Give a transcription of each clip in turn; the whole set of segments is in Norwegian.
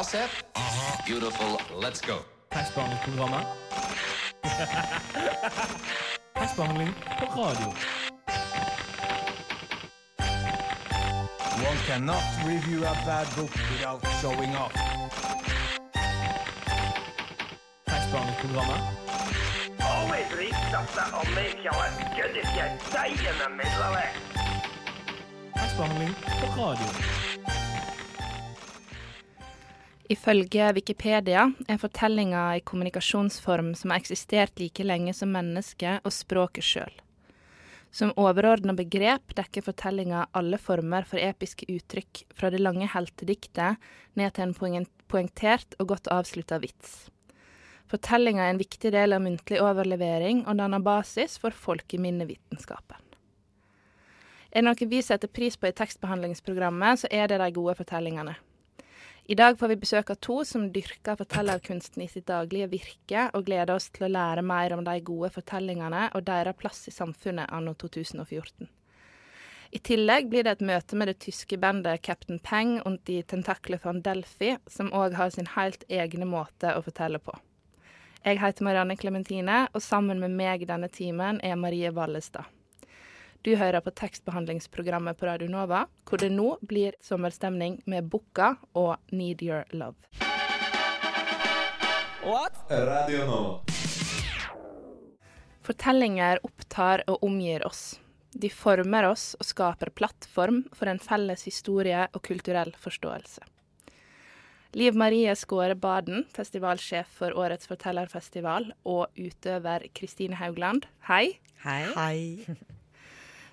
All set? Uh-huh. Beautiful. Let's go. Tekstbehandlingsprogrammet. Tekstbehandling på radio. One cannot review a bad book without showing off. Tekstbehandlingsprogrammet. Always reach up and make you as good as you die in the middle of it. Tekstbehandling på radio. Ifølge Wikipedia er fortellinga i kommunikasjonsform som har eksistert like lenge som mennesket og språket sjøl. Som overordna begrep dekker fortellinga alle former for episke uttrykk, fra det lange heltediktet ned til en poengtert og godt avslutta vits. Fortellinga er en viktig del av muntlig overlevering og danner basis for folkeminnevitenskapen. Er det noe vi setter pris på i tekstbehandlingsprogrammet, så er det de gode fortellingene. I dag får vi besøk av to som dyrker fortellerkunsten i sitt daglige virke, og gleder oss til å lære mer om de gode fortellingene og deres plass i samfunnet anno 2014. I tillegg blir det et møte med det tyske bandet Captain Peng og de tentakler von Delphi, som òg har sin helt egne måte å fortelle på. Jeg heter Marianne Klementine, og sammen med meg denne timen er Marie Vallestad. Du hører på tekstbehandlingsprogrammet på Radio Nova, hvor det nå blir sommerstemning med Bukka og Need Your Love. Radio Nova. Fortellinger opptar og omgir oss. De former oss og skaper plattform for en felles historie og kulturell forståelse. Liv Marie Skåre Baden, festivalsjef for årets fortellerfestival, og utøver Kristine Haugland, hei. Hei. Eh,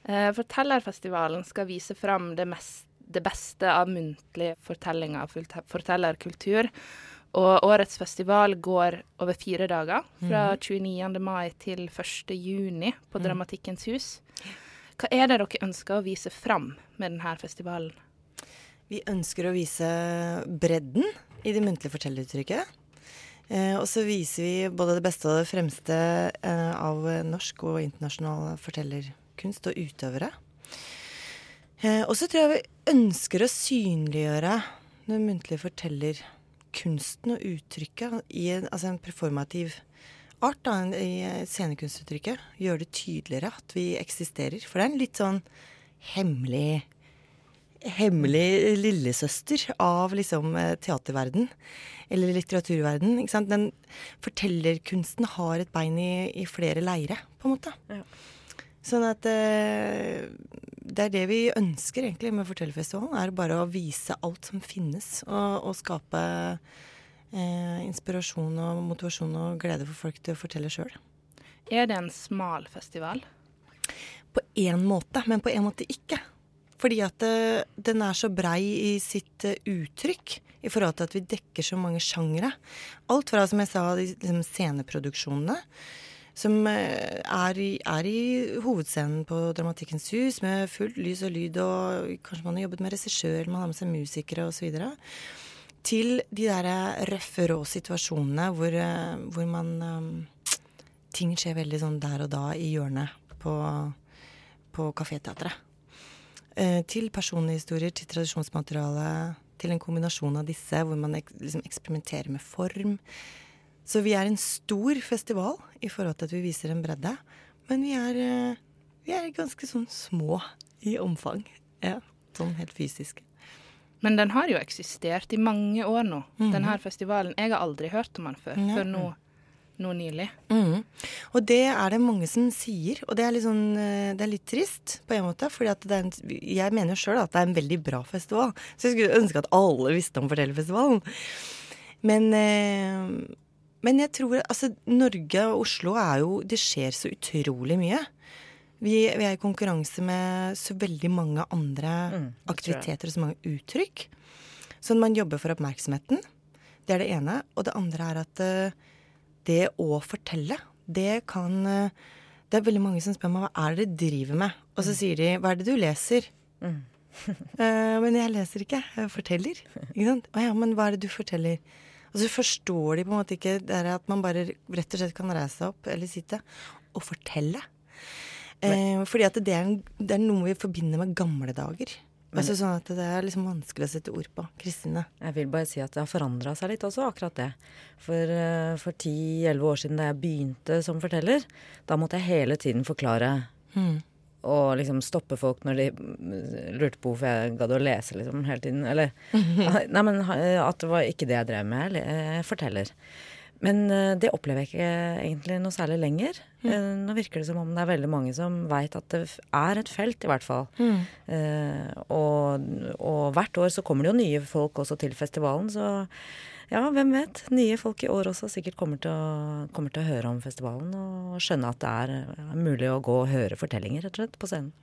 Fortellerfestivalen skal vise fram det, mest, det beste av muntlig fortellinger og fortellerkultur. Og årets festival går over fire dager, fra 29. mai til 1. juni på Dramatikkens hus. Hva er det dere ønsker å vise fram med denne festivalen? Vi ønsker å vise bredden i det muntlige fortelleruttrykket. Eh, og så viser vi både det beste og det fremste eh, av norsk og internasjonal fortellerkunst og utøvere. Eh, og så tror jeg vi ønsker å synliggjøre den muntlige forteller kunsten og uttrykket i en, altså en performativ art, da, i scenekunstuttrykket. Gjøre det tydeligere at vi eksisterer. For det er en litt sånn hemmelig hemmelig lillesøster av liksom eh, teaterverden. Eller litteraturverden. Ikke sant? Den fortellerkunsten har et bein i, i flere leire, på en måte. Sånn at eh, det er det vi ønsker egentlig med Fortellerfestivalen. Er bare å vise alt som finnes. Og, og skape eh, inspirasjon og motivasjon og glede for folk til å fortelle sjøl. Er det en smal festival? På én måte, men på en måte ikke. Fordi at det, den er så brei i sitt eh, uttrykk i forhold til at vi dekker så mange sjangre. Alt fra, som jeg sa, de de sceneproduksjonene. Som eh, er i, er i hovedscenen på Dramatikkens hus med fullt lys og lyd, og kanskje man har jobbet med regissør, man har med seg musikere osv. Til de der røffe, rå situasjonene hvor, eh, hvor man eh, Ting skjer veldig sånn der og da i hjørnet på, på kaféteatret. Eh, til historier, til tradisjonsmateriale, til en kombinasjon av disse hvor man liksom eksperimenterer med form. Så vi er en stor festival i forhold til at vi viser en bredde. Men vi er, eh, vi er ganske sånn små i omfang. Ja, sånn helt fysisk. Men den har jo eksistert i mange år nå, denne festivalen. Jeg har aldri hørt om den før, ja. før nå, nå nylig. Mm. Og det er det mange som sier, og det er litt, sånn, eh, det er litt trist på en måte. en, jeg mener sjøl at det er en veldig bra festival. Så jeg skulle ønske at alle visste om Fortellerfestivalen. Men, eh, men jeg tror altså Norge og Oslo er jo Det skjer så utrolig mye. Vi, vi er i konkurranse med så veldig mange andre aktiviteter og så mange uttrykk. Sånn man jobber for oppmerksomheten. Det er det ene. Og det andre er at uh, det å fortelle, det kan uh, Det er veldig mange som spør meg hva er det dere driver med? Og så sier de hva er det du leser? Eh, men jeg leser ikke, jeg forteller. Ikke sant? Å ja, men hva er det du forteller? Og så forstår de på en måte ikke det er at man bare rett og slett kan reise seg opp eller sitte og fortelle. Eh, fordi at det er, en, det er noe vi forbinder med gamle dager. Altså sånn at det er liksom vanskelig å sette ord på. Kristine. Jeg vil bare si at det har forandra seg litt også, akkurat det. For, eh, for 10-11 år siden da jeg begynte som forteller, da måtte jeg hele tiden forklare. Og liksom stoppe folk når de mm, lurte på hvorfor jeg gadd å lese liksom hele tiden. Eller Nei, men eh, at det var ikke det jeg drev med. Jeg forteller. Men eh, det opplever jeg ikke egentlig noe særlig lenger. Mm. Nå virker det som om det er veldig mange som veit at det er et felt, i hvert fall. Eh, og, og hvert år så kommer det jo nye folk også til festivalen, så ja, hvem vet. Nye folk i år også sikkert kommer til å, kommer til å høre om festivalen og skjønne at det er mulig å gå og høre fortellinger, rett og slett, på scenen.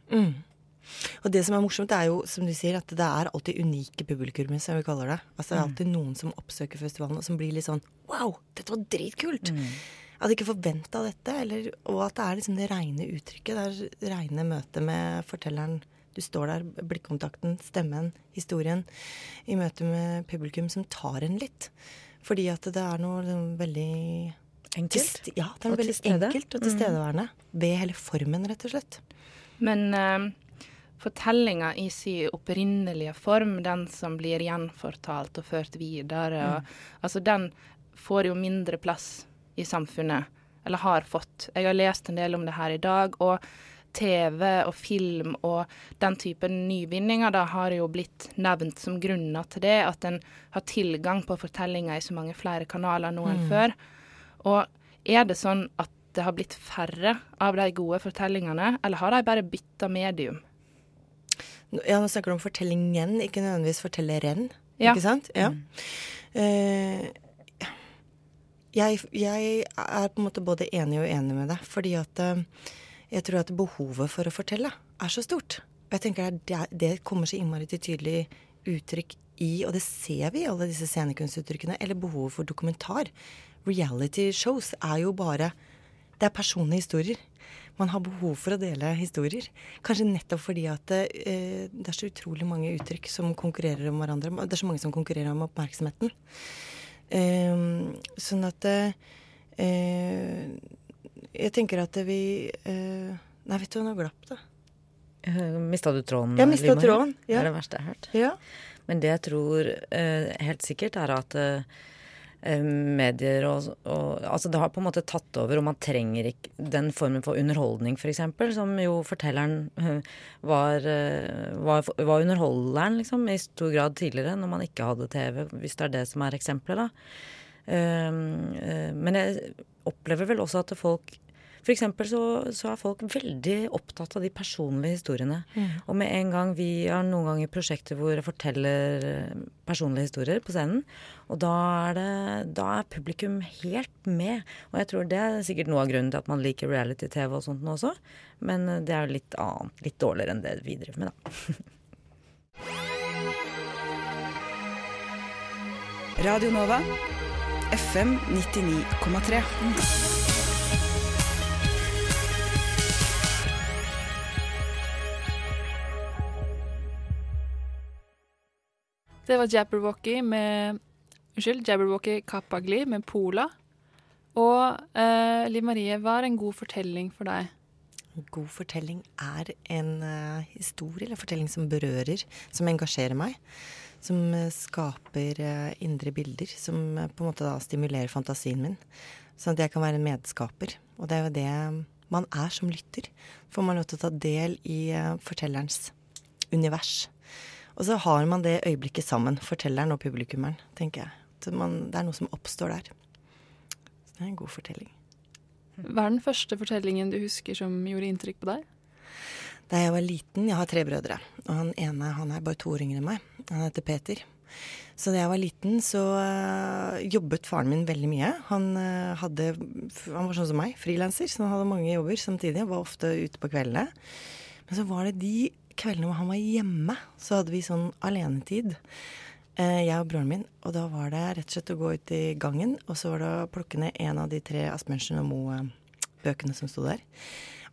Og det som er morsomt, er jo som du sier, at det er alltid unike publikummer, som vi kaller det. Altså det er alltid noen som oppsøker festivalen og som blir litt sånn Wow, dette var dritkult! Jeg hadde ikke forventa dette. Eller, og at det er liksom det reine uttrykket. Det er reine møtet med fortelleren. Du står der, blikkontakten, stemmen, historien. I møte med publikum som tar en litt. Fordi at det er noe liksom veldig Enkelt. Ja, det er Og veldig enkelt og tilstedeværende. Ved hele formen, rett og slett. Men uh, fortellinga i sin opprinnelige form, den som blir gjenfortalt og ført videre, og, altså den får jo mindre plass i samfunnet. Eller har fått. Jeg har lest en del om det her i dag. og TV og film og den typen nyvinninger da har jo blitt nevnt som grunner til det. At en har tilgang på fortellinger i så mange flere kanaler nå enn før. Og er det sånn at det har blitt færre av de gode fortellingene, eller har de bare bytta medium? Ja, nå snakker du om fortellingen, ikke nødvendigvis fortelleren. Ja. Ikke sant? Ja. Eh, jeg, jeg er på en måte både enig og uenig med deg, fordi at eh, jeg tror at behovet for å fortelle er så stort. Og jeg tenker det, er- det kommer så innmari til tydelig uttrykk i, og det ser vi i alle disse scenekunstuttrykkene, eller behovet for dokumentar. Reality shows er jo bare Det er personlige historier. Man har behov for å dele historier. Kanskje nettopp fordi at eh, det er så utrolig mange uttrykk som konkurrerer om hverandre. Det er så mange som konkurrerer om oppmerksomheten. Ehm, sånn at eh, Jeg tenker at vi eh, Nei, vet du, nå glapp det. Mista du tråden? Jeg Liv tråden, ja. Det er det verste jeg har hørt. Ja. Men det jeg tror eh, helt sikkert, er at eh, eh, medier og, og Altså det har på en måte tatt over, og man trenger ikke den formen for underholdning, f.eks., som jo fortelleren eh, var, eh, var, var underholderen, liksom, i stor grad tidligere, når man ikke hadde TV, hvis det er det som er eksempelet, da. Eh, eh, men jeg opplever vel også at folk for eksempel så, så er folk veldig opptatt av de personlige historiene. Og med en gang vi har noen ganger prosjekter hvor jeg forteller eh, personlige historier på scenen, og da er, det, da er publikum helt med. Og jeg tror det er sikkert noe av grunnen til at man liker reality-TV og sånt nå også. Men eh, det er jo litt annet, litt dårligere enn det vi driver med, da. Radio Nova. FM 99,3. Det var Jabberwocky med Unnskyld, Jabberwocky Kapagli med Pola. Og eh, Liv Marie, hva er en god fortelling for deg? God fortelling er en uh, historie eller fortelling som berører, som engasjerer meg. Som uh, skaper uh, indre bilder, som på en måte da stimulerer fantasien min. Sånn at jeg kan være en medskaper. Og det er jo det man er som lytter. Får man lov til å ta del i fortellerens univers. Og så har man det øyeblikket sammen, fortelleren og publikummeren, tenker jeg. Man, det er noe som oppstår der. Så det er en god fortelling. Hva er den første fortellingen du husker som gjorde inntrykk på deg? Da jeg var liten, jeg har tre brødre, og han ene han er bare to år yngre enn meg. Han heter Peter. Så da jeg var liten, så øh, jobbet faren min veldig mye. Han, øh, hadde, han var sånn som meg, frilanser, så han hadde mange jobber samtidig. Var ofte ute på kveldene. Men så var det de kveldene hvor han var hjemme, så hadde vi sånn alenetid. Eh, jeg og broren min. Og da var det rett og slett å gå ut i gangen, og så var det å plukke ned en av de tre Asbjørnsen og Moe-bøkene som sto der.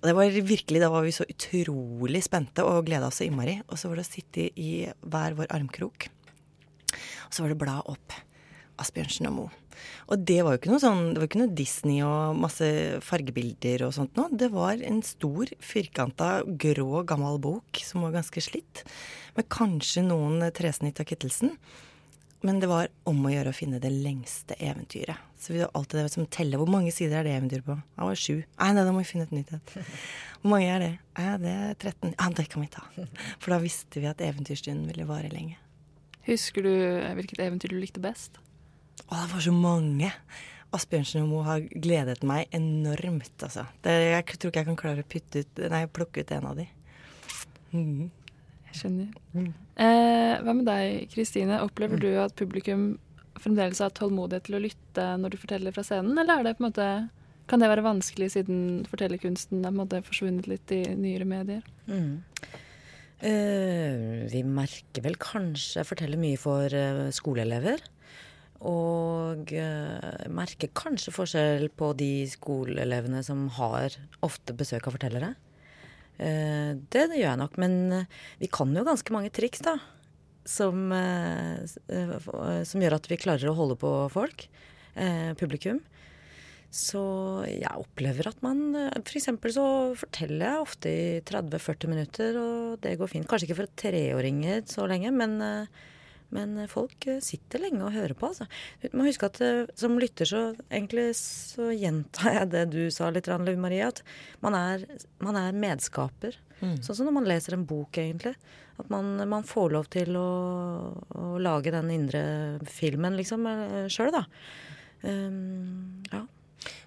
Og det var virkelig, Da var vi så utrolig spente og gleda oss så innmari. Og så var det å sitte i hver vår armkrok, og så var det bla opp. Asbjørnsen og Moe. Og det var jo ikke noe sånn, det var ikke noe Disney og masse fargebilder og sånt noe. Det var en stor, firkanta, grå, gammel bok som var ganske slitt. Med kanskje noen tresnitt av Kittelsen. Men det var om å gjøre å finne det lengste eventyret. Så vi har alltid det som teller. Hvor mange sider er det eventyret på? Det var sju. Nei, nei, da må vi finne et nytt et. Hvor mange er det? Ja, det er 13. Ja, det kan vi ta. For da visste vi at eventyrstunden ville vare lenge. Husker du hvilket eventyr du likte best? Å, det var så mange. Asbjørnsen og Moe har gledet meg enormt, altså. Det, jeg tror ikke jeg kan klare å putte ut, nei, plukke ut en av de. Mm. Jeg skjønner. Eh, hva med deg, Kristine? Opplever du at publikum fremdeles har tålmodighet til å lytte når du forteller fra scenen, eller er det på en måte kan det være vanskelig siden fortellerkunsten er måte forsvunnet litt i nyere medier? Mm. Eh, vi merker vel kanskje jeg forteller mye for eh, skoleelever. Og eh, merker kanskje forskjell på de skoleelevene som har ofte besøk av fortellere. Eh, det, det gjør jeg nok. Men eh, vi kan jo ganske mange triks, da. Som, eh, eh, eh, som gjør at vi klarer å holde på folk. Publikum. Så jeg opplever at man F.eks. For så forteller jeg ofte i 30-40 minutter, og det går fint. Kanskje ikke for treåringer så lenge, men, men folk eh, sitter lenge og hører på, altså. Du må huske at eh, som lytter så egentlig så gjentar jeg det du sa litt, Liv Marie, at man er, man er medskaper. Sånn som når man leser en bok, egentlig. At man, man får lov til å, å lage den indre filmen, liksom, sjøl, da. Um, ja.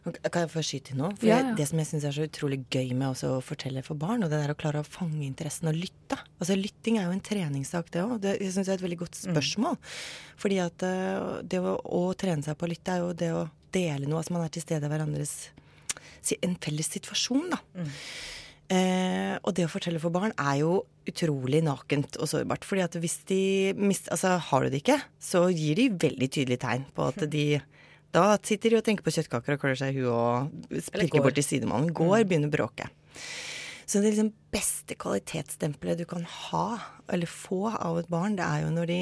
Kan jeg få skyte inn nå? For Ja, ja. Det som jeg syns er så utrolig gøy med også å fortelle for barn, og det der å klare å fange interessen og lytte. Altså Lytting er jo en treningssak, det òg. Det syns jeg er et veldig godt spørsmål. Fordi at eh, det å, å trene seg på å lytte er jo det å dele noe. Altså man er til stede i hverandres En felles situasjon, da. Eh, og det å fortelle for barn er jo utrolig nakent og sårbart. fordi at hvis de mist, altså har du det ikke, så gir de veldig tydelige tegn på at de Da sitter de og tenker på kjøttkaker og klør seg i huet og pirker bort til sidemannen. Går, begynner å bråke. Så det liksom beste kvalitetsstempelet du kan ha, eller få, av et barn, det er jo når de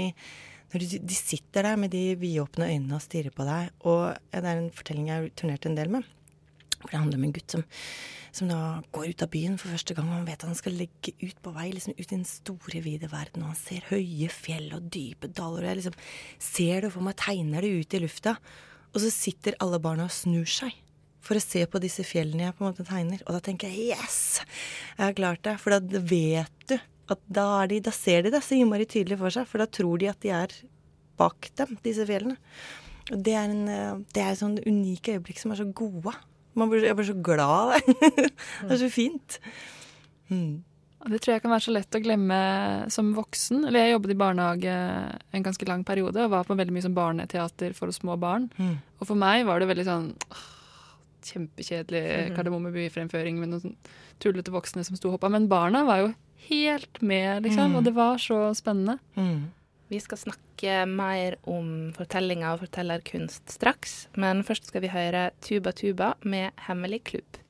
når de, de sitter der med de vidåpne øynene og stirrer på deg. Og det er en fortelling jeg har turnert en del med. For det handler om en gutt som, som da går ut av byen for første gang. Og han vet at han skal legge ut på vei, liksom ut i den store, vide verden. Og han ser høye fjell og dype daler. Og jeg liksom ser det for meg, tegner det ut i lufta. Og så sitter alle barna og snur seg for å se på disse fjellene jeg på en måte tegner. Og da tenker jeg yes! Jeg har klart det. For da vet du at da, de, da ser de det så innmari tydelig for seg. For da tror de at de er bak dem, disse fjellene. Og det er en eh, det er et sånn unike øyeblikk som er så gode. Blir, jeg blir så glad det er så fint. Mm. Og Det tror jeg kan være så lett å glemme som voksen. Eller jeg jobbet i barnehage en ganske lang periode og var på veldig mye sånn barneteater for små barn. Mm. Og for meg var det veldig sånn åh, kjempekjedelig. Kardemommeby-fremføring med noen tullete voksne som sto og hoppa. Men barna var jo helt med, liksom. Mm. Og det var så spennende. Vi skal snakke mer om fortellinger og fortellerkunst straks, men først skal vi høre Tuba Tuba med Hemmelig klubb.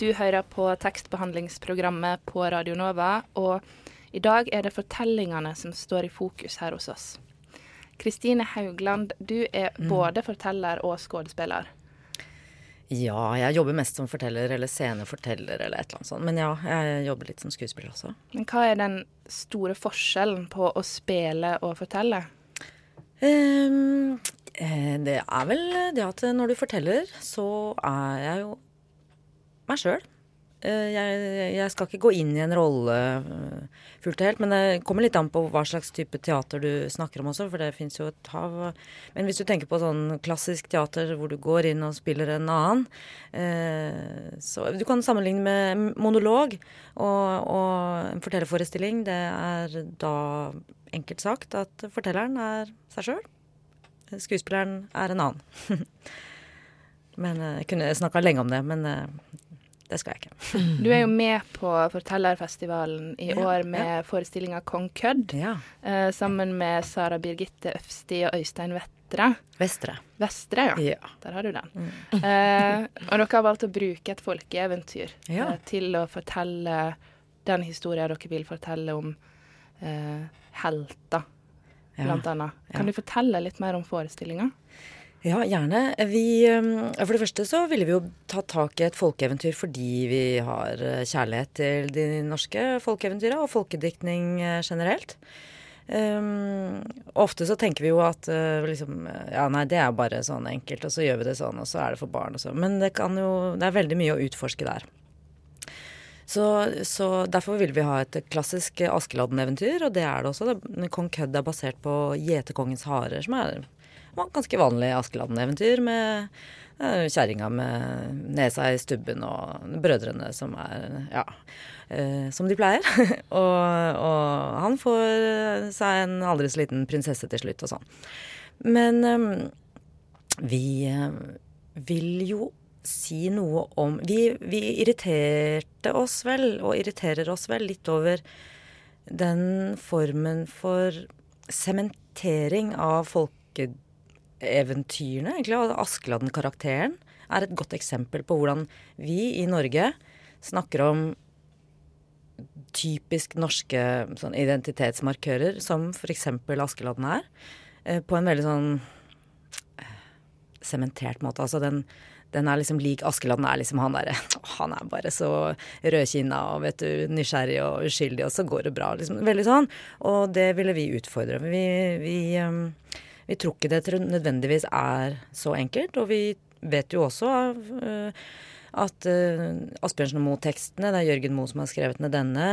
Du hører på tekstbehandlingsprogrammet på Radio Nova, og i dag er det fortellingene som står i fokus her hos oss. Kristine Haugland, du er Mm. både forteller og skuespiller. Ja, jeg jobber mest som forteller eller sceneforteller eller et eller annet sånt. Men ja, jeg jobber litt som skuespiller også. Men hva er den store forskjellen på å spille og fortelle? Eh, det er vel det at når du forteller, så er jeg jo meg sjøl. Jeg, jeg skal ikke gå inn i en rolle eh, fullt og helt, men det kommer litt an på hva slags type teater du snakker om også, for det fins jo et hav Men hvis du tenker på sånn klassisk teater hvor du går inn og spiller en annen, eh, så Du kan sammenligne med monolog og, og en fortellerforestilling. Det er da enkelt sagt at fortelleren er seg sjøl. Skuespilleren er en annen. men eh, Jeg kunne snakka lenge om det, men eh, det skal jeg ikke. Du er jo med på Fortellerfestivalen i Ja, år med forestillinga Kong Kødd. Eh, sammen med Sara Birgitte Øfsti og Øystein Vettre. Vestre. Vestre, ja. Ja. Der har du den. Eh, og dere har valgt å bruke et folkeeventyr Ja. eh, til å fortelle den historien dere vil fortelle om eh, helter. Ja. blant annet. Kan Ja. du fortelle litt mer om forestillinga? Ja, gjerne. Vi, um, for det første så ville vi jo ta tak i et folkeeventyr fordi vi har eh, kjærlighet til de norske folkeeventyra og folkediktning eh, generelt. Um, ofte så tenker vi jo at uh, liksom Ja, nei, det er bare sånn enkelt, og så gjør vi det sånn, og så er det for barn og sånn. Men det kan jo Det er veldig mye å utforske der. Så, så derfor vil vi ha et klassisk Askeladden-eventyr, og det er det også. Det- Kong Kødd er basert på Gjeterkongens harer, som er ganske vanlig Askeladden-eventyr med eh, kjerringa med nesa i stubben og brødrene som er ja, eh, som de pleier. og, og han får seg en aldri så liten prinsesse til slutt og sånn. Men eh, vi eh, vil jo si noe om vi, vi irriterte oss vel, og irriterer oss vel, litt over den formen for sementering av folkeeventyrene, egentlig. Og Askeladden-karakteren er et godt eksempel på hvordan vi i Norge snakker om typisk norske sånn, identitetsmarkører, som f.eks. Askeladden er, eh, på en veldig sånn eh, sementert måte. Altså den, den er liksom lik Askeladden er liksom han derre Han er bare så rødkinna og vet du, nysgjerrig og uskyldig, og så går det bra. Liksom. Veldig sånn. Og det ville vi utfordre. Vi, vi, um, vi tror ikke det nødvendigvis er så enkelt, og vi vet jo også uh, at uh, Asbjørnsen og Moe-tekstene, det er Jørgen Moe som har skrevet ned denne,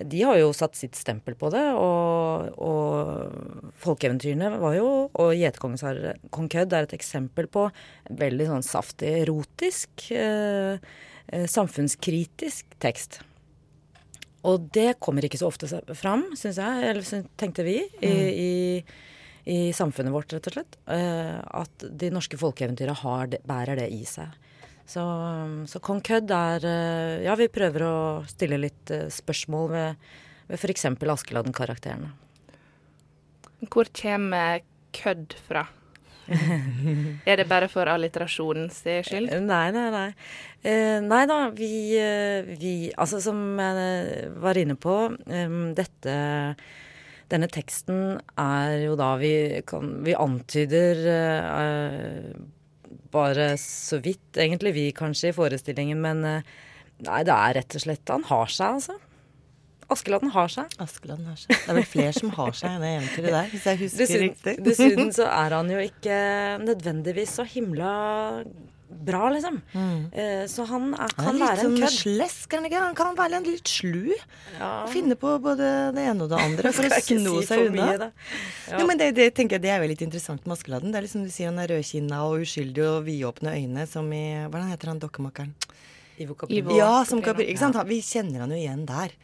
de har jo satt sitt stempel på det, og, og folkeeventyrene var jo Og 'Gjetekongens har- kong Kødd er et eksempel på veldig sånn saftig, erotisk, eh, eh, samfunnskritisk tekst. Og det kommer ikke så ofte fram, syns jeg, eller tenkte vi, i, i, i samfunnet vårt, rett og slett. Eh, at de norske folkeeventyra bærer det i seg. Så, så Kong Kødd er eh, Ja, vi prøver å stille litt eh, spørsmål ved, ved f.eks. Askeladden-karakterene. Hvor kommer kødd fra? er det bare for alliterasjonens skyld? Nei, nei, nei. Eh, nei da, vi, vi Altså, som jeg var inne på, um, dette denne teksten er jo da vi kan Vi antyder eh, bare så vidt, egentlig vi kanskje, i forestillingen, men eh, nei, det er rett og slett Han har seg, altså. Askeladden har seg. Askeladden har seg. Det er vel flere som har seg enn det eventyret der, hvis jeg husker Dessuten, riktig. dessuten så er han jo ikke nødvendigvis så himla bra, liksom. Eh, så han er, Han kan er være en sånn kødd. slesk, han? Han kan være en litt slu. Ja. Finne på både det ene og det andre for å sno si seg unna. Ja. Men det, det tenker jeg det er jo litt interessant med Askeladden. Det er liksom du sier han er rødkinna og uskyldig og vidåpne øyne, som i Hvordan heter han dokkemakeren? Ivo Ivo. Ja, som Caprino. Capri, ikke sant? Han- Vi kjenner han jo igjen der.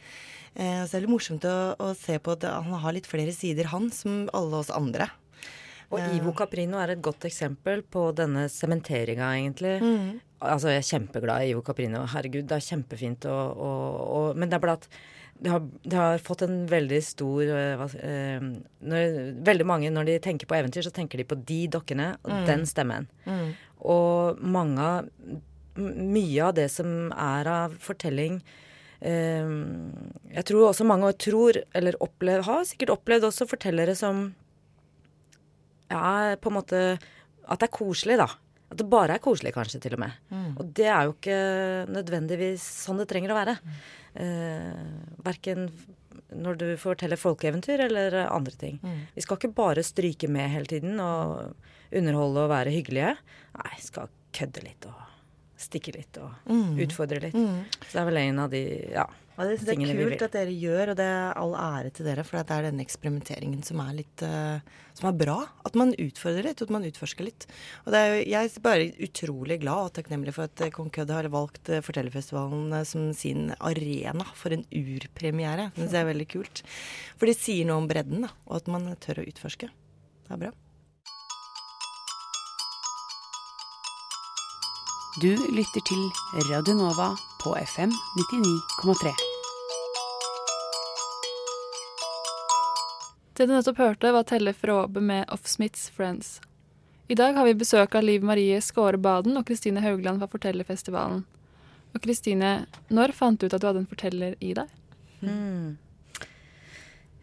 Eh, så det er litt morsomt å, å se på at han har litt flere sider, han, som alle oss andre. Og Ivo Caprino er et godt eksempel på denne sementeringa, egentlig. Mm. Altså, jeg er kjempeglad i Ivo Caprino. Herregud, det er kjempefint å, Men det er bare at det har, det har fått en veldig stor hva, eh, når, Veldig mange, når de tenker på eventyr, så tenker de på de dokkene og Mm. den stemmen. Og mange av Mye av det som er av fortelling eh, Jeg tror også mange tror, eller opplever, har sikkert opplevd også fortellere som ja, på en måte At det er koselig, da. At det bare er koselig, kanskje, til og med. Og det er jo ikke nødvendigvis sånn det trenger å være. Eh, verken når du forteller folkeeventyr eller andre ting. Vi skal ikke bare stryke med hele tiden og underholde og være hyggelige. Nei, vi skal kødde litt og stikke litt og utfordre litt. Så det er vel en av de ja, Ja, det, det er kult at dere gjør, og det er all ære til dere. For det er denne eksperimenteringen som er litt uh, Som er bra. At man utfordrer litt, og at man utforsker litt. Og det er, jo- jeg er bare utrolig glad og takknemlig for at eh, Kong Kødd har valgt eh, Fortellerfestivalen som sin arena for en urpremiere. Det er veldig kult. For det sier noe om bredden, da, og at man tør å utforske. Det er bra. Du lytter til Radio Nova på FM 99,3. Det du nettopp hørte, var Telle Fråbe med Offsmiths Friends. I dag har vi besøk av Liv Marie Skåre Baden og Kristine Haugland fra Fortellerfestivalen. Og Kristine, når fant du ut at du hadde en forteller i deg?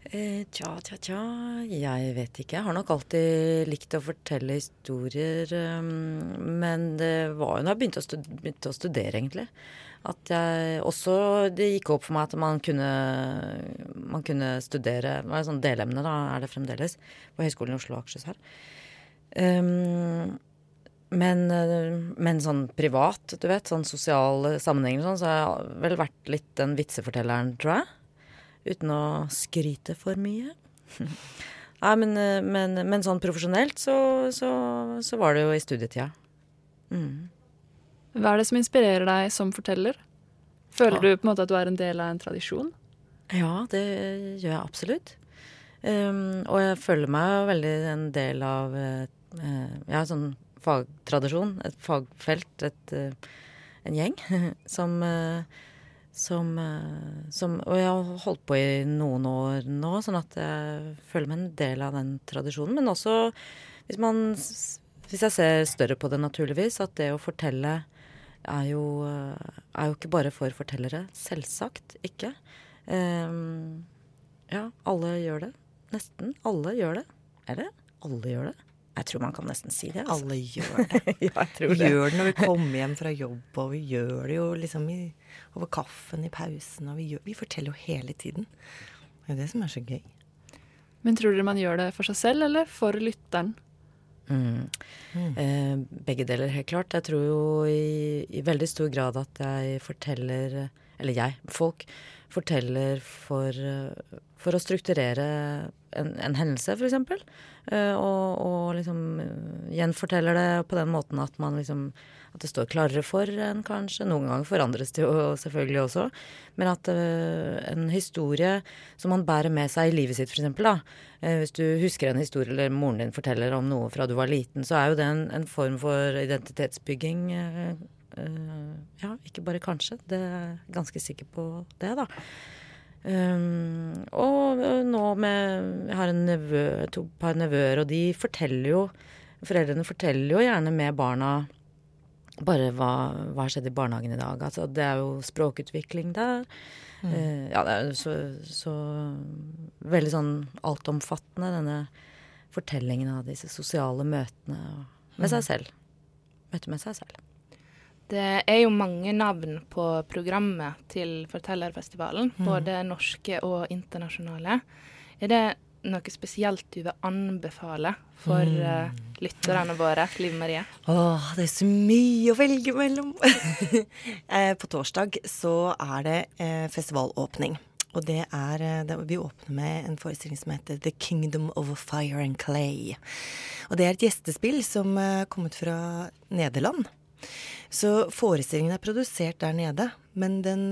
Eh, tja, tja, tja. Jeg vet ikke. Jeg har nok alltid likt å fortelle historier. Um, men det var jo da jeg begynte å studere, egentlig. At jeg også Det gikk opp for meg at man kunne, man kunne studere Det var sånn delemne, da, er det fremdeles, på Høgskolen i Oslo og Akershus her. Um, men, men sånn privat, du vet, sånn sosiale sammenhenger sånn, så har jeg vel vært litt den vitsefortelleren, tror jeg. Uten å skryte for mye. Nei, men, men, men, sånn profesjonelt så, så, så, var det jo i studietida. Mm. Hva er det som inspirerer deg som forteller? Føler ja. du på en måte at du er en del av en tradisjon? Ja, det gjør jeg absolutt. Um, og jeg føler meg veldig en del av uh, ja, sånn fagtradisjon, et fagfelt, et, uh, en gjeng som uh, som, som, Og jeg har holdt på i noen år nå, sånn at jeg føler meg en del av den tradisjonen. Men også hvis man Hvis jeg ser større på det, naturligvis, at det å fortelle er jo, eh, er jo ikke bare for fortellere. Selvsagt ikke. Um, ja, alle gjør det. Nesten alle gjør det. Er det? Alle gjør det. Jeg tror man kan nesten si det. Altså. Alle gjør det. ja, jeg tror vi det. gjør det når vi kommer hjem fra jobb, og vi gjør det jo liksom i, over kaffen i pausen. Og vi, gjør, vi forteller jo hele tiden. Det er det som er så gøy. Men tror dere man gjør det for seg selv, eller for lytteren? Mm. Eh, begge deler, helt klart. Jeg tror jo i, i, veldig stor grad at jeg forteller Eller jeg, folk, forteller for, for å strukturere en, en hendelse, f.eks. Eh, og, og liksom gjenforteller det på den måten at man liksom At det står klarere for en, kanskje. Noen ganger forandres det jo selvfølgelig også. Men at uh, en historie som man bærer med seg i livet sitt, f.eks. da. hvis du husker en historie eller moren din forteller om noe fra du var liten, så er jo det en, en form for identitetsbygging. ja, ikke bare kanskje. Det er ganske sikker på det, da. Um, og nå med Jeg har en nevø, to par nevøer, og de forteller jo Foreldrene forteller jo gjerne med barna bare hva, hva har skjedd i barnehagen i dag. Altså, det er jo språkutvikling der. Mm. Uh, ja, det er så, så veldig sånn altomfattende, denne fortellingen av disse sosiale møtene med seg mm. selv. Møte med seg selv. Det er jo mange navn på programmet til Fortellerfestivalen, mm. både norske og internasjonale. Er det noe spesielt du vil anbefale for mm. uh, lytterne våre, Liv Marie? Åh, det er så mye å velge mellom! eh, på torsdag så er det eh, festivalåpning. Og det er eh, det, Vi åpner med en forestilling som heter The Kingdom of Fire and Clay. Og det er et gjestespill som er eh, kommet fra Nederland. Så forestillingen er produsert der nede, men den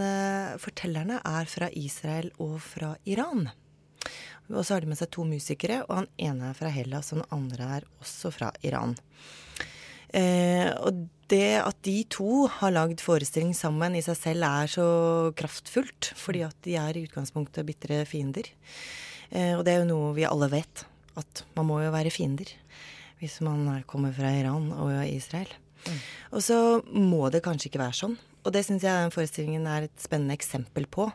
fortellerne er fra Israel og fra Iran. Og så har de med seg to musikere, og han ene er fra Hellas, og den andre er også fra Iran. Eh, og det at de to har lagd forestilling sammen i seg selv er så kraftfullt, fordi at de er i utgangspunktet bitre fiender. Eh, og det er jo noe vi alle vet, at man må jo være fiender hvis man kommer fra Iran og Israel. Og så må det kanskje ikke være sånn. Og det syns jeg den forestillingen er et spennende eksempel på.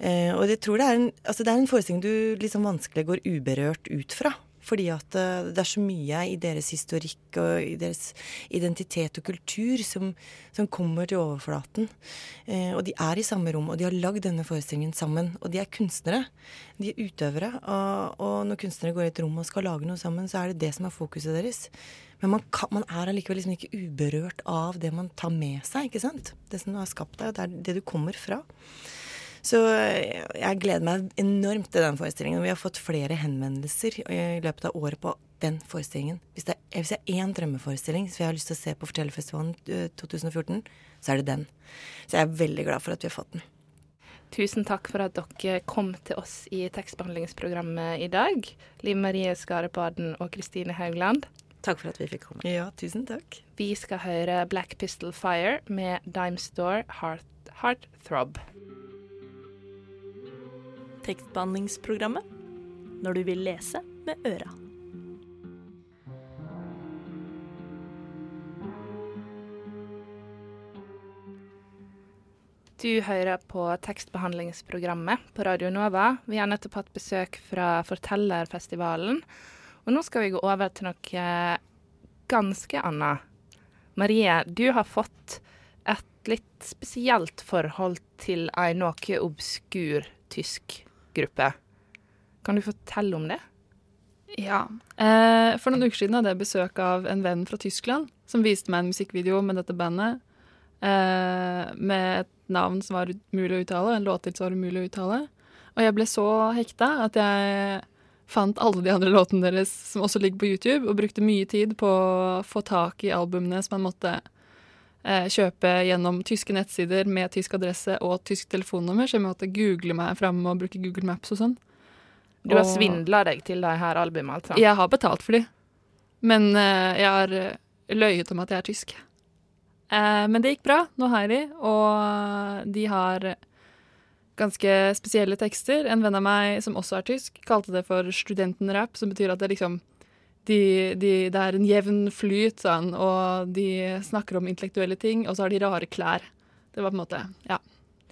Eh, og jeg tror det er, en, altså det er en forestilling du liksom vanskelig går uberørt ut fra. Fordi at uh, det er så mye i deres historikk og i deres identitet og kultur som, som kommer til overflaten. Eh, og de er i samme rom, og de har lagd denne forestillingen sammen. Og de er kunstnere. De er utøvere. Og, og når kunstnere går i et rom og skal lage noe sammen, så er det det som er fokuset deres. Men man, kan, man er allikevel liksom ikke uberørt av det man tar med seg. ikke sant? Det som du har skapt deg, det er det du kommer fra. Så jeg gleder meg enormt til den forestillingen. Vi har fått flere henvendelser i løpet av året på den forestillingen. Hvis det, er, hvis én drømmeforestilling som jeg har lyst til å se på Fortellerfestivalen 2014, eh, så er det den. Så jeg er veldig glad for at vi har fått den. Tusen takk for at dere kom til oss i tekstbehandlingsprogrammet i dag. Liv Marie Skarepaden og Kristine Haugland. Takk for at vi fikk komme. Ja, tusen takk. Vi skal høre Black Pistol Fire med Dime Store Heart, Heart Throb tekstbehandlingsprogrammet når du vil lese med øra. Du hører på tekstbehandlingsprogrammet på Radio Nova. Vi har nettopp hatt besøk fra Fortellerfestivalen. Og nå skal vi gå over til noe ganske annet. Marie, du har fått et litt spesielt forhold til ei noe obskur tysk gruppe. Kan du fortelle om det? Ja. Eh, for noen uker siden hadde jeg besøk av en venn fra Tyskland som viste meg en musikkvideo med dette bandet. Eh, med et navn som var umulig å uttale, en låttittel som var umulig å uttale. Og jeg ble så hekta at jeg fant alle de andre låtene deres som også ligger på YouTube, og brukte mye tid på å få tak i albumene som man måtte eh, kjøpe gjennom tyske nettsider med tysk adresse og tysk telefonnummer, så jeg måtte google meg fram og bruke Google Maps og sånn. Du har Og- svindla deg til de her albumene, altså? Jeg har betalt for de, men eh, jeg har eh, løyet om at jeg er tysk. Eh, men det gikk bra. Nå har jeg de, og de har ganske spesielle tekster. En venn av meg som også er tysk, kalte det for studentenrap, som betyr at det liksom de, de, det er en jevn flyt, sa han, og de snakker om intellektuelle ting, og så har de rare klær. Det var på en måte Ja.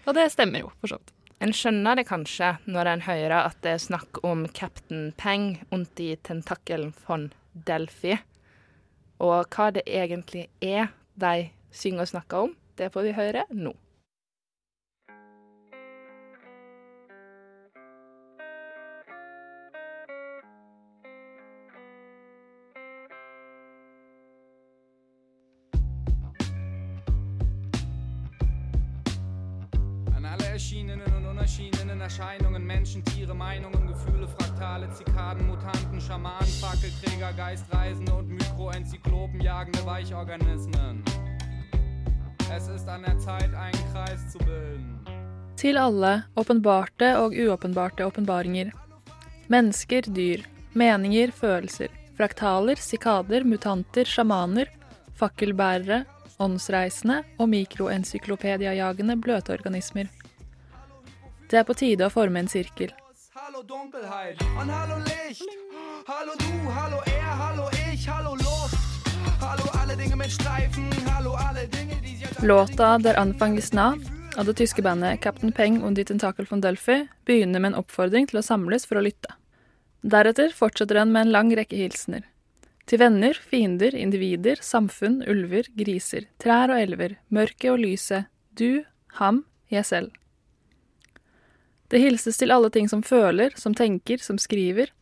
Og det stemmer jo, for så vidt. En skjønner det kanskje når en hører at det er snakk om Captain Peng und i tentakelen von Delphi. Og hva det egentlig er de synger og snakker om, det får vi høre nå. Schamanen, Fackelträger, Geistreisende und Mikroenzyklopen, jagende Weichorganismen. Es ist an der Zeit, einen Kreis zu bilden. Til alle åpenbarte og uåpenbarte åpenbaringer. Mennesker, dyr, meninger, følelser, fraktaler, sikader, mutanter, sjamaner, fakkelbærere, åndsreisende og mikroencyklopediajagende bløtorganismer. Det er på tide å forme en sirkel. Hallo Dunkelheit und hallo Licht. Hallo du, hallo er, hallo ich, hallo Luft. Hallo alle Dinge mit Streifen, hallo alle Dinge, die sich Låta Der Anfang nah av det tyske bandet Captain Peng und die Tentakel von Delphi begynner med en oppfordring til å samles for å lytte. Deretter fortsetter den med en lang rekke hilsener. Til venner, fiender, individer, samfunn, ulver, griser, trær og elver, mørket og lyset, du, ham, jeg selv. Det hilses til alle ting som føler, som tenker, som skriver,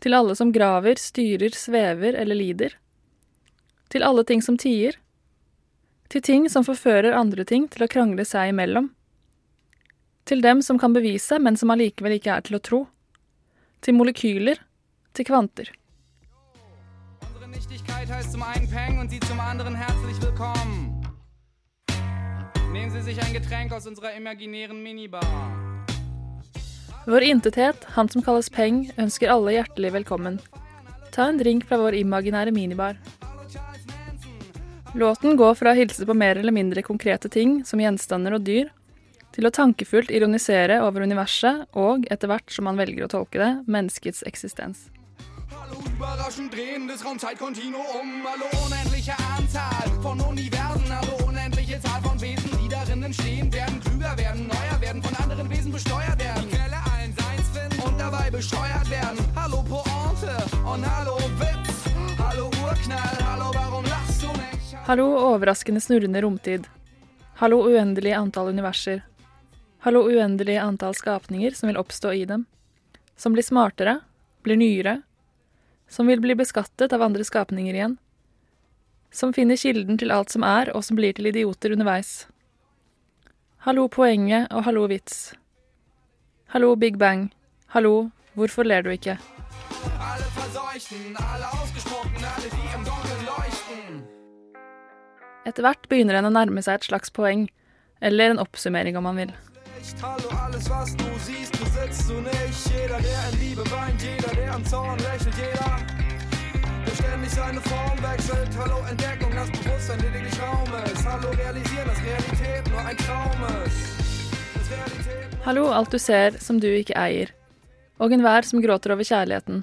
til alle som graver, styrer, svever eller lider, til alle ting som tier, til ting som forfører andre ting til å krangle seg imellom, til dem som kan bevise, men som allikevel ikke er til å tro, til molekyler, til kvanter. Nichtigkeit heißt zum einen Peng und Sie zum anderen herzlich willkommen. Nehmen Sie sich ein Getränk aus unserer imaginären Minibar. Vår intethet, han som kalles Peng, ønsker alle hjertelig velkommen. Ta en drink fra vår imaginære minibar. Låten går fra å hilse på mer eller mindre konkrete ting, som gjenstander og dyr, til å tankefullt ironisere over universet og, etter hvert som man velger å tolke det, menneskets eksistens. Überraschend drehendes Raumzeitkontinuum, hallo unendliche Anzahl von Universen, alle unendliche Zahl von Wesen, die darin entstehen, werden klüger werden, neuer werden, von anderen Wesen besteuert werden. Besteuert werden. Hallo Pointe und hallo Witz, hallo Urknall, hallo warum lachst du nicht? Hallo overraskende snurrende romtid. Hallo uendelig antall universer. Hallo uendelig antall skapninger som vil oppstå i dem. Som blir smartere, blir nyere. Som vil bli beskattet av andre skapninger igjen. Som finner kilden til alt som er, og som blir til idioter underveis. Hallo poenget og hallo vits. Hallo Big Bang. Hallo, hvorfor ler du ikke? Alle verseuchten, alle ausgesprochen, alle die im Dunkeln leuchten. Etter hvert begynner en å nærme seg et slags poeng, eller en oppsummering om man vil. Hallo. Hallo, alt du ser som du ikke eier. Og enhver som gråter over kjærligheten.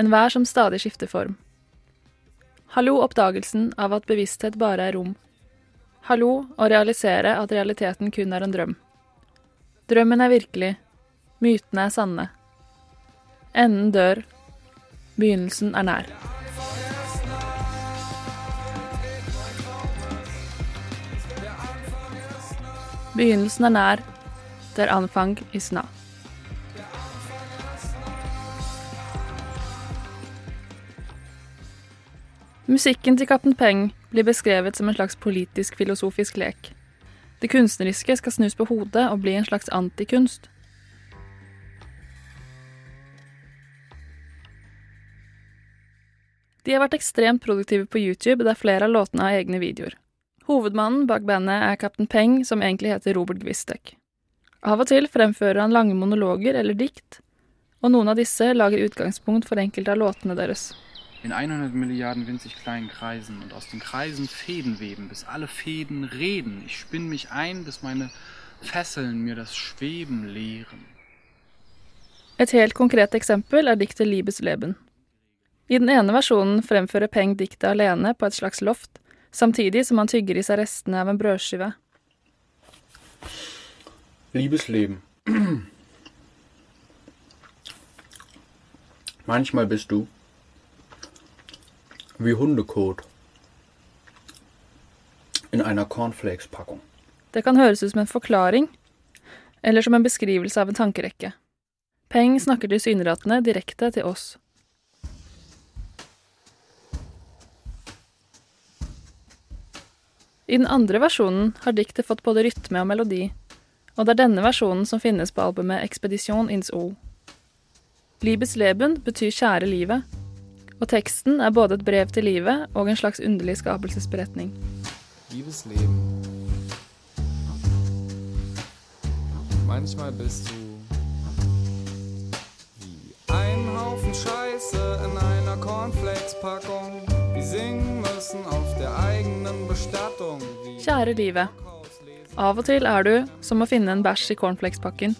Enhver som stadig skifter form. Hallo, oppdagelsen av at bevissthet bare er rom. Hallo, å realisere at realiteten kun er en drøm. Drømmen er virkelig. Mytene er sanne. Enden dør. Begynnelsen er nær. Begynnelsen er nær. Der anfang is nah. Musikken til Kaptein Peng blir beskrevet som en slags politisk-filosofisk lek. Det kunstneriske skal snus på hodet og bli en slags antikunst. De har vært ekstremt produktive på YouTube, der flere av låtene har egne videoer. Hovedmannen bak bandet er Kaptein Peng, som egentlig heter Robert Gwistek. Av og til fremfører han lange monologer eller dikt, og noen av disse lager utgangspunkt for enkelte av låtene deres. In 100 Milliarden winzig kleinen Kreisen und aus den Kreisen Fäden weben, bis alle Fäden reden. Ich spinn mich ein, bis meine Fesseln mir das Schweben lehren. Et helt konkret eksempel er diktet Liebesleben. I den ene versjonen fremfører Peng diktet alene på et slags loft, samtidig som han tygger i seg restene av en brødskive. Liebesleben. Manchmal bist du wie Hundekot in einer Cornflakes-Packung. Det kan høres ut som en forklaring, eller som en beskrivelse av en tankerekke. Peng snakker tilsynelatende direkte til oss. I den andre versjonen har diktet fått både rytme og melodi, og det er denne versjonen som finnes på albumet Expedition ins O. Libes leben betyr kjære livet, og teksten er både et brev til livet og en slags underlig skapelsesberetning. Liebesleben. Manchmal bist du wie ein Haufen Scheiße in einer Cornflakes-Packung. Wir singen müssen auf der eigenen Bestattung. Kjære livet. Av og til er du som å finne en bæsj i cornflakespakken.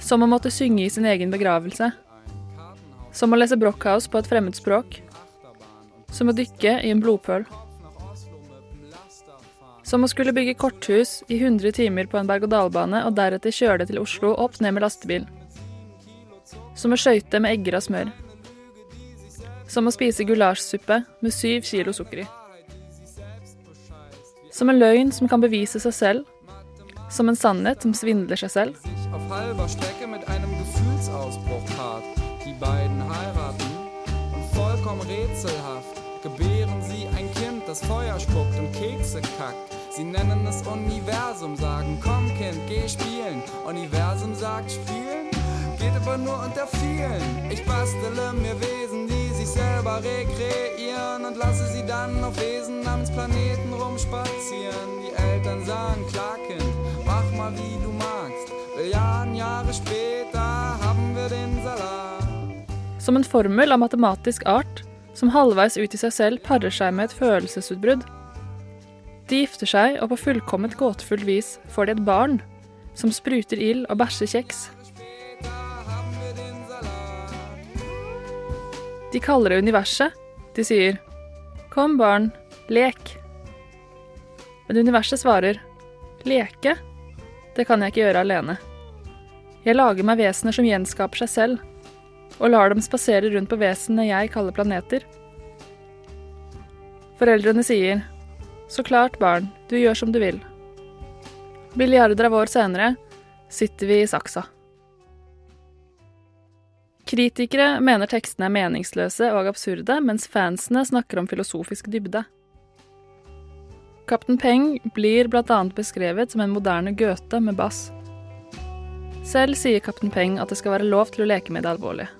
Som å måtte synge i sin egen begravelse. Som å lese Brockhaus på et fremmedspråk. Som å dykke i en blodpøl. Som å skulle bygge korthus i 100 timer på en berg-og-dal-bane og deretter kjøre det til Oslo opp ned med lastebil. Som å skøyte med egger av smør. Som å spise gulasjsuppe med syv kilo sukker i. Som en løgn som kan bevise seg selv. Som en sannhet som svindler seg selv. auf halber Strecke mit einem Gefühlsausbruch beiden heiraten und vollkommen rätselhaft gebären sie ein Kind, das Feuer spuckt und Kekse kackt. Sie nennen es Universum, sagen, komm Kind, geh spielen. Universum sagt, spielen geht aber nur unter vielen. Ich bastele mir Wesen, die sich selber rekreieren und lasse sie dann auf Wesen namens Planeten rumspazieren. Die Eltern sagen, klar Kind, mach mal wie du magst. Milliarden Jahre später haben wir den Salat. Som en formel av matematisk art som halvveis ut i seg selv parer seg med et følelsesutbrudd. De gifter seg, og på fullkomment gåtefullt vis får de et barn som spruter ild og bæsjer kjeks. De kaller det universet. De sier 'Kom, barn, lek'. Men universet svarer 'Leke? Det kan jeg ikke gjøre alene'. Jeg lager meg vesener som gjenskaper seg selv, og lar dem spasere rundt på vesenene jeg kaller planeter. Foreldrene sier 'Så klart, barn, du gjør som du vil'. Milliarder av år senere sitter vi i saksa. Kritikere mener tekstene er meningsløse og absurde, mens fansene snakker om filosofisk dybde. Kaptein Peng blir bl.a. beskrevet som en moderne Goethe med bass. Selv sier Kaptein Peng at det skal være lov til å leke med det alvorlige.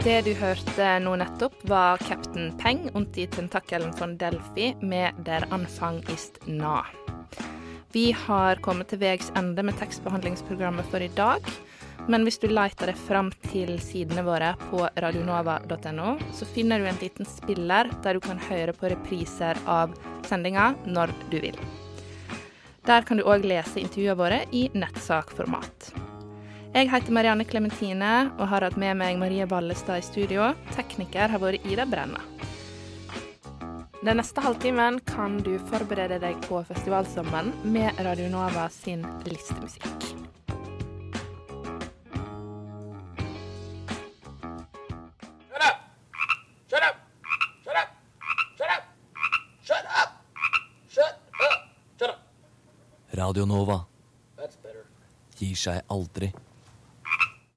Det du hørte nå nettopp, var Captain Peng und die Tentakelen von Delphi med Der Anfang ist nah. Vi har kommet til veis ende med tekstbehandlingsprogrammet for i dag. Men hvis du leter deg fram til sidene våre på radionova.no, så finner du en liten spiller der du kan høre på repriser av sendinga når du vil. Der kan du òg lese intervjuene våre i nettsakformat. Jeg heter Marianne Klementine og har hatt med meg Marie Ballestad i studio. Tekniker har vært Ida Brenna. Den neste halvtimen kan du forberede deg på festivalsommeren med Radio Nova sin listemusikk. Shut up! Shut up! Shut up! Shut up! Shut up! Shut up! Radio Nova That's gir seg aldri.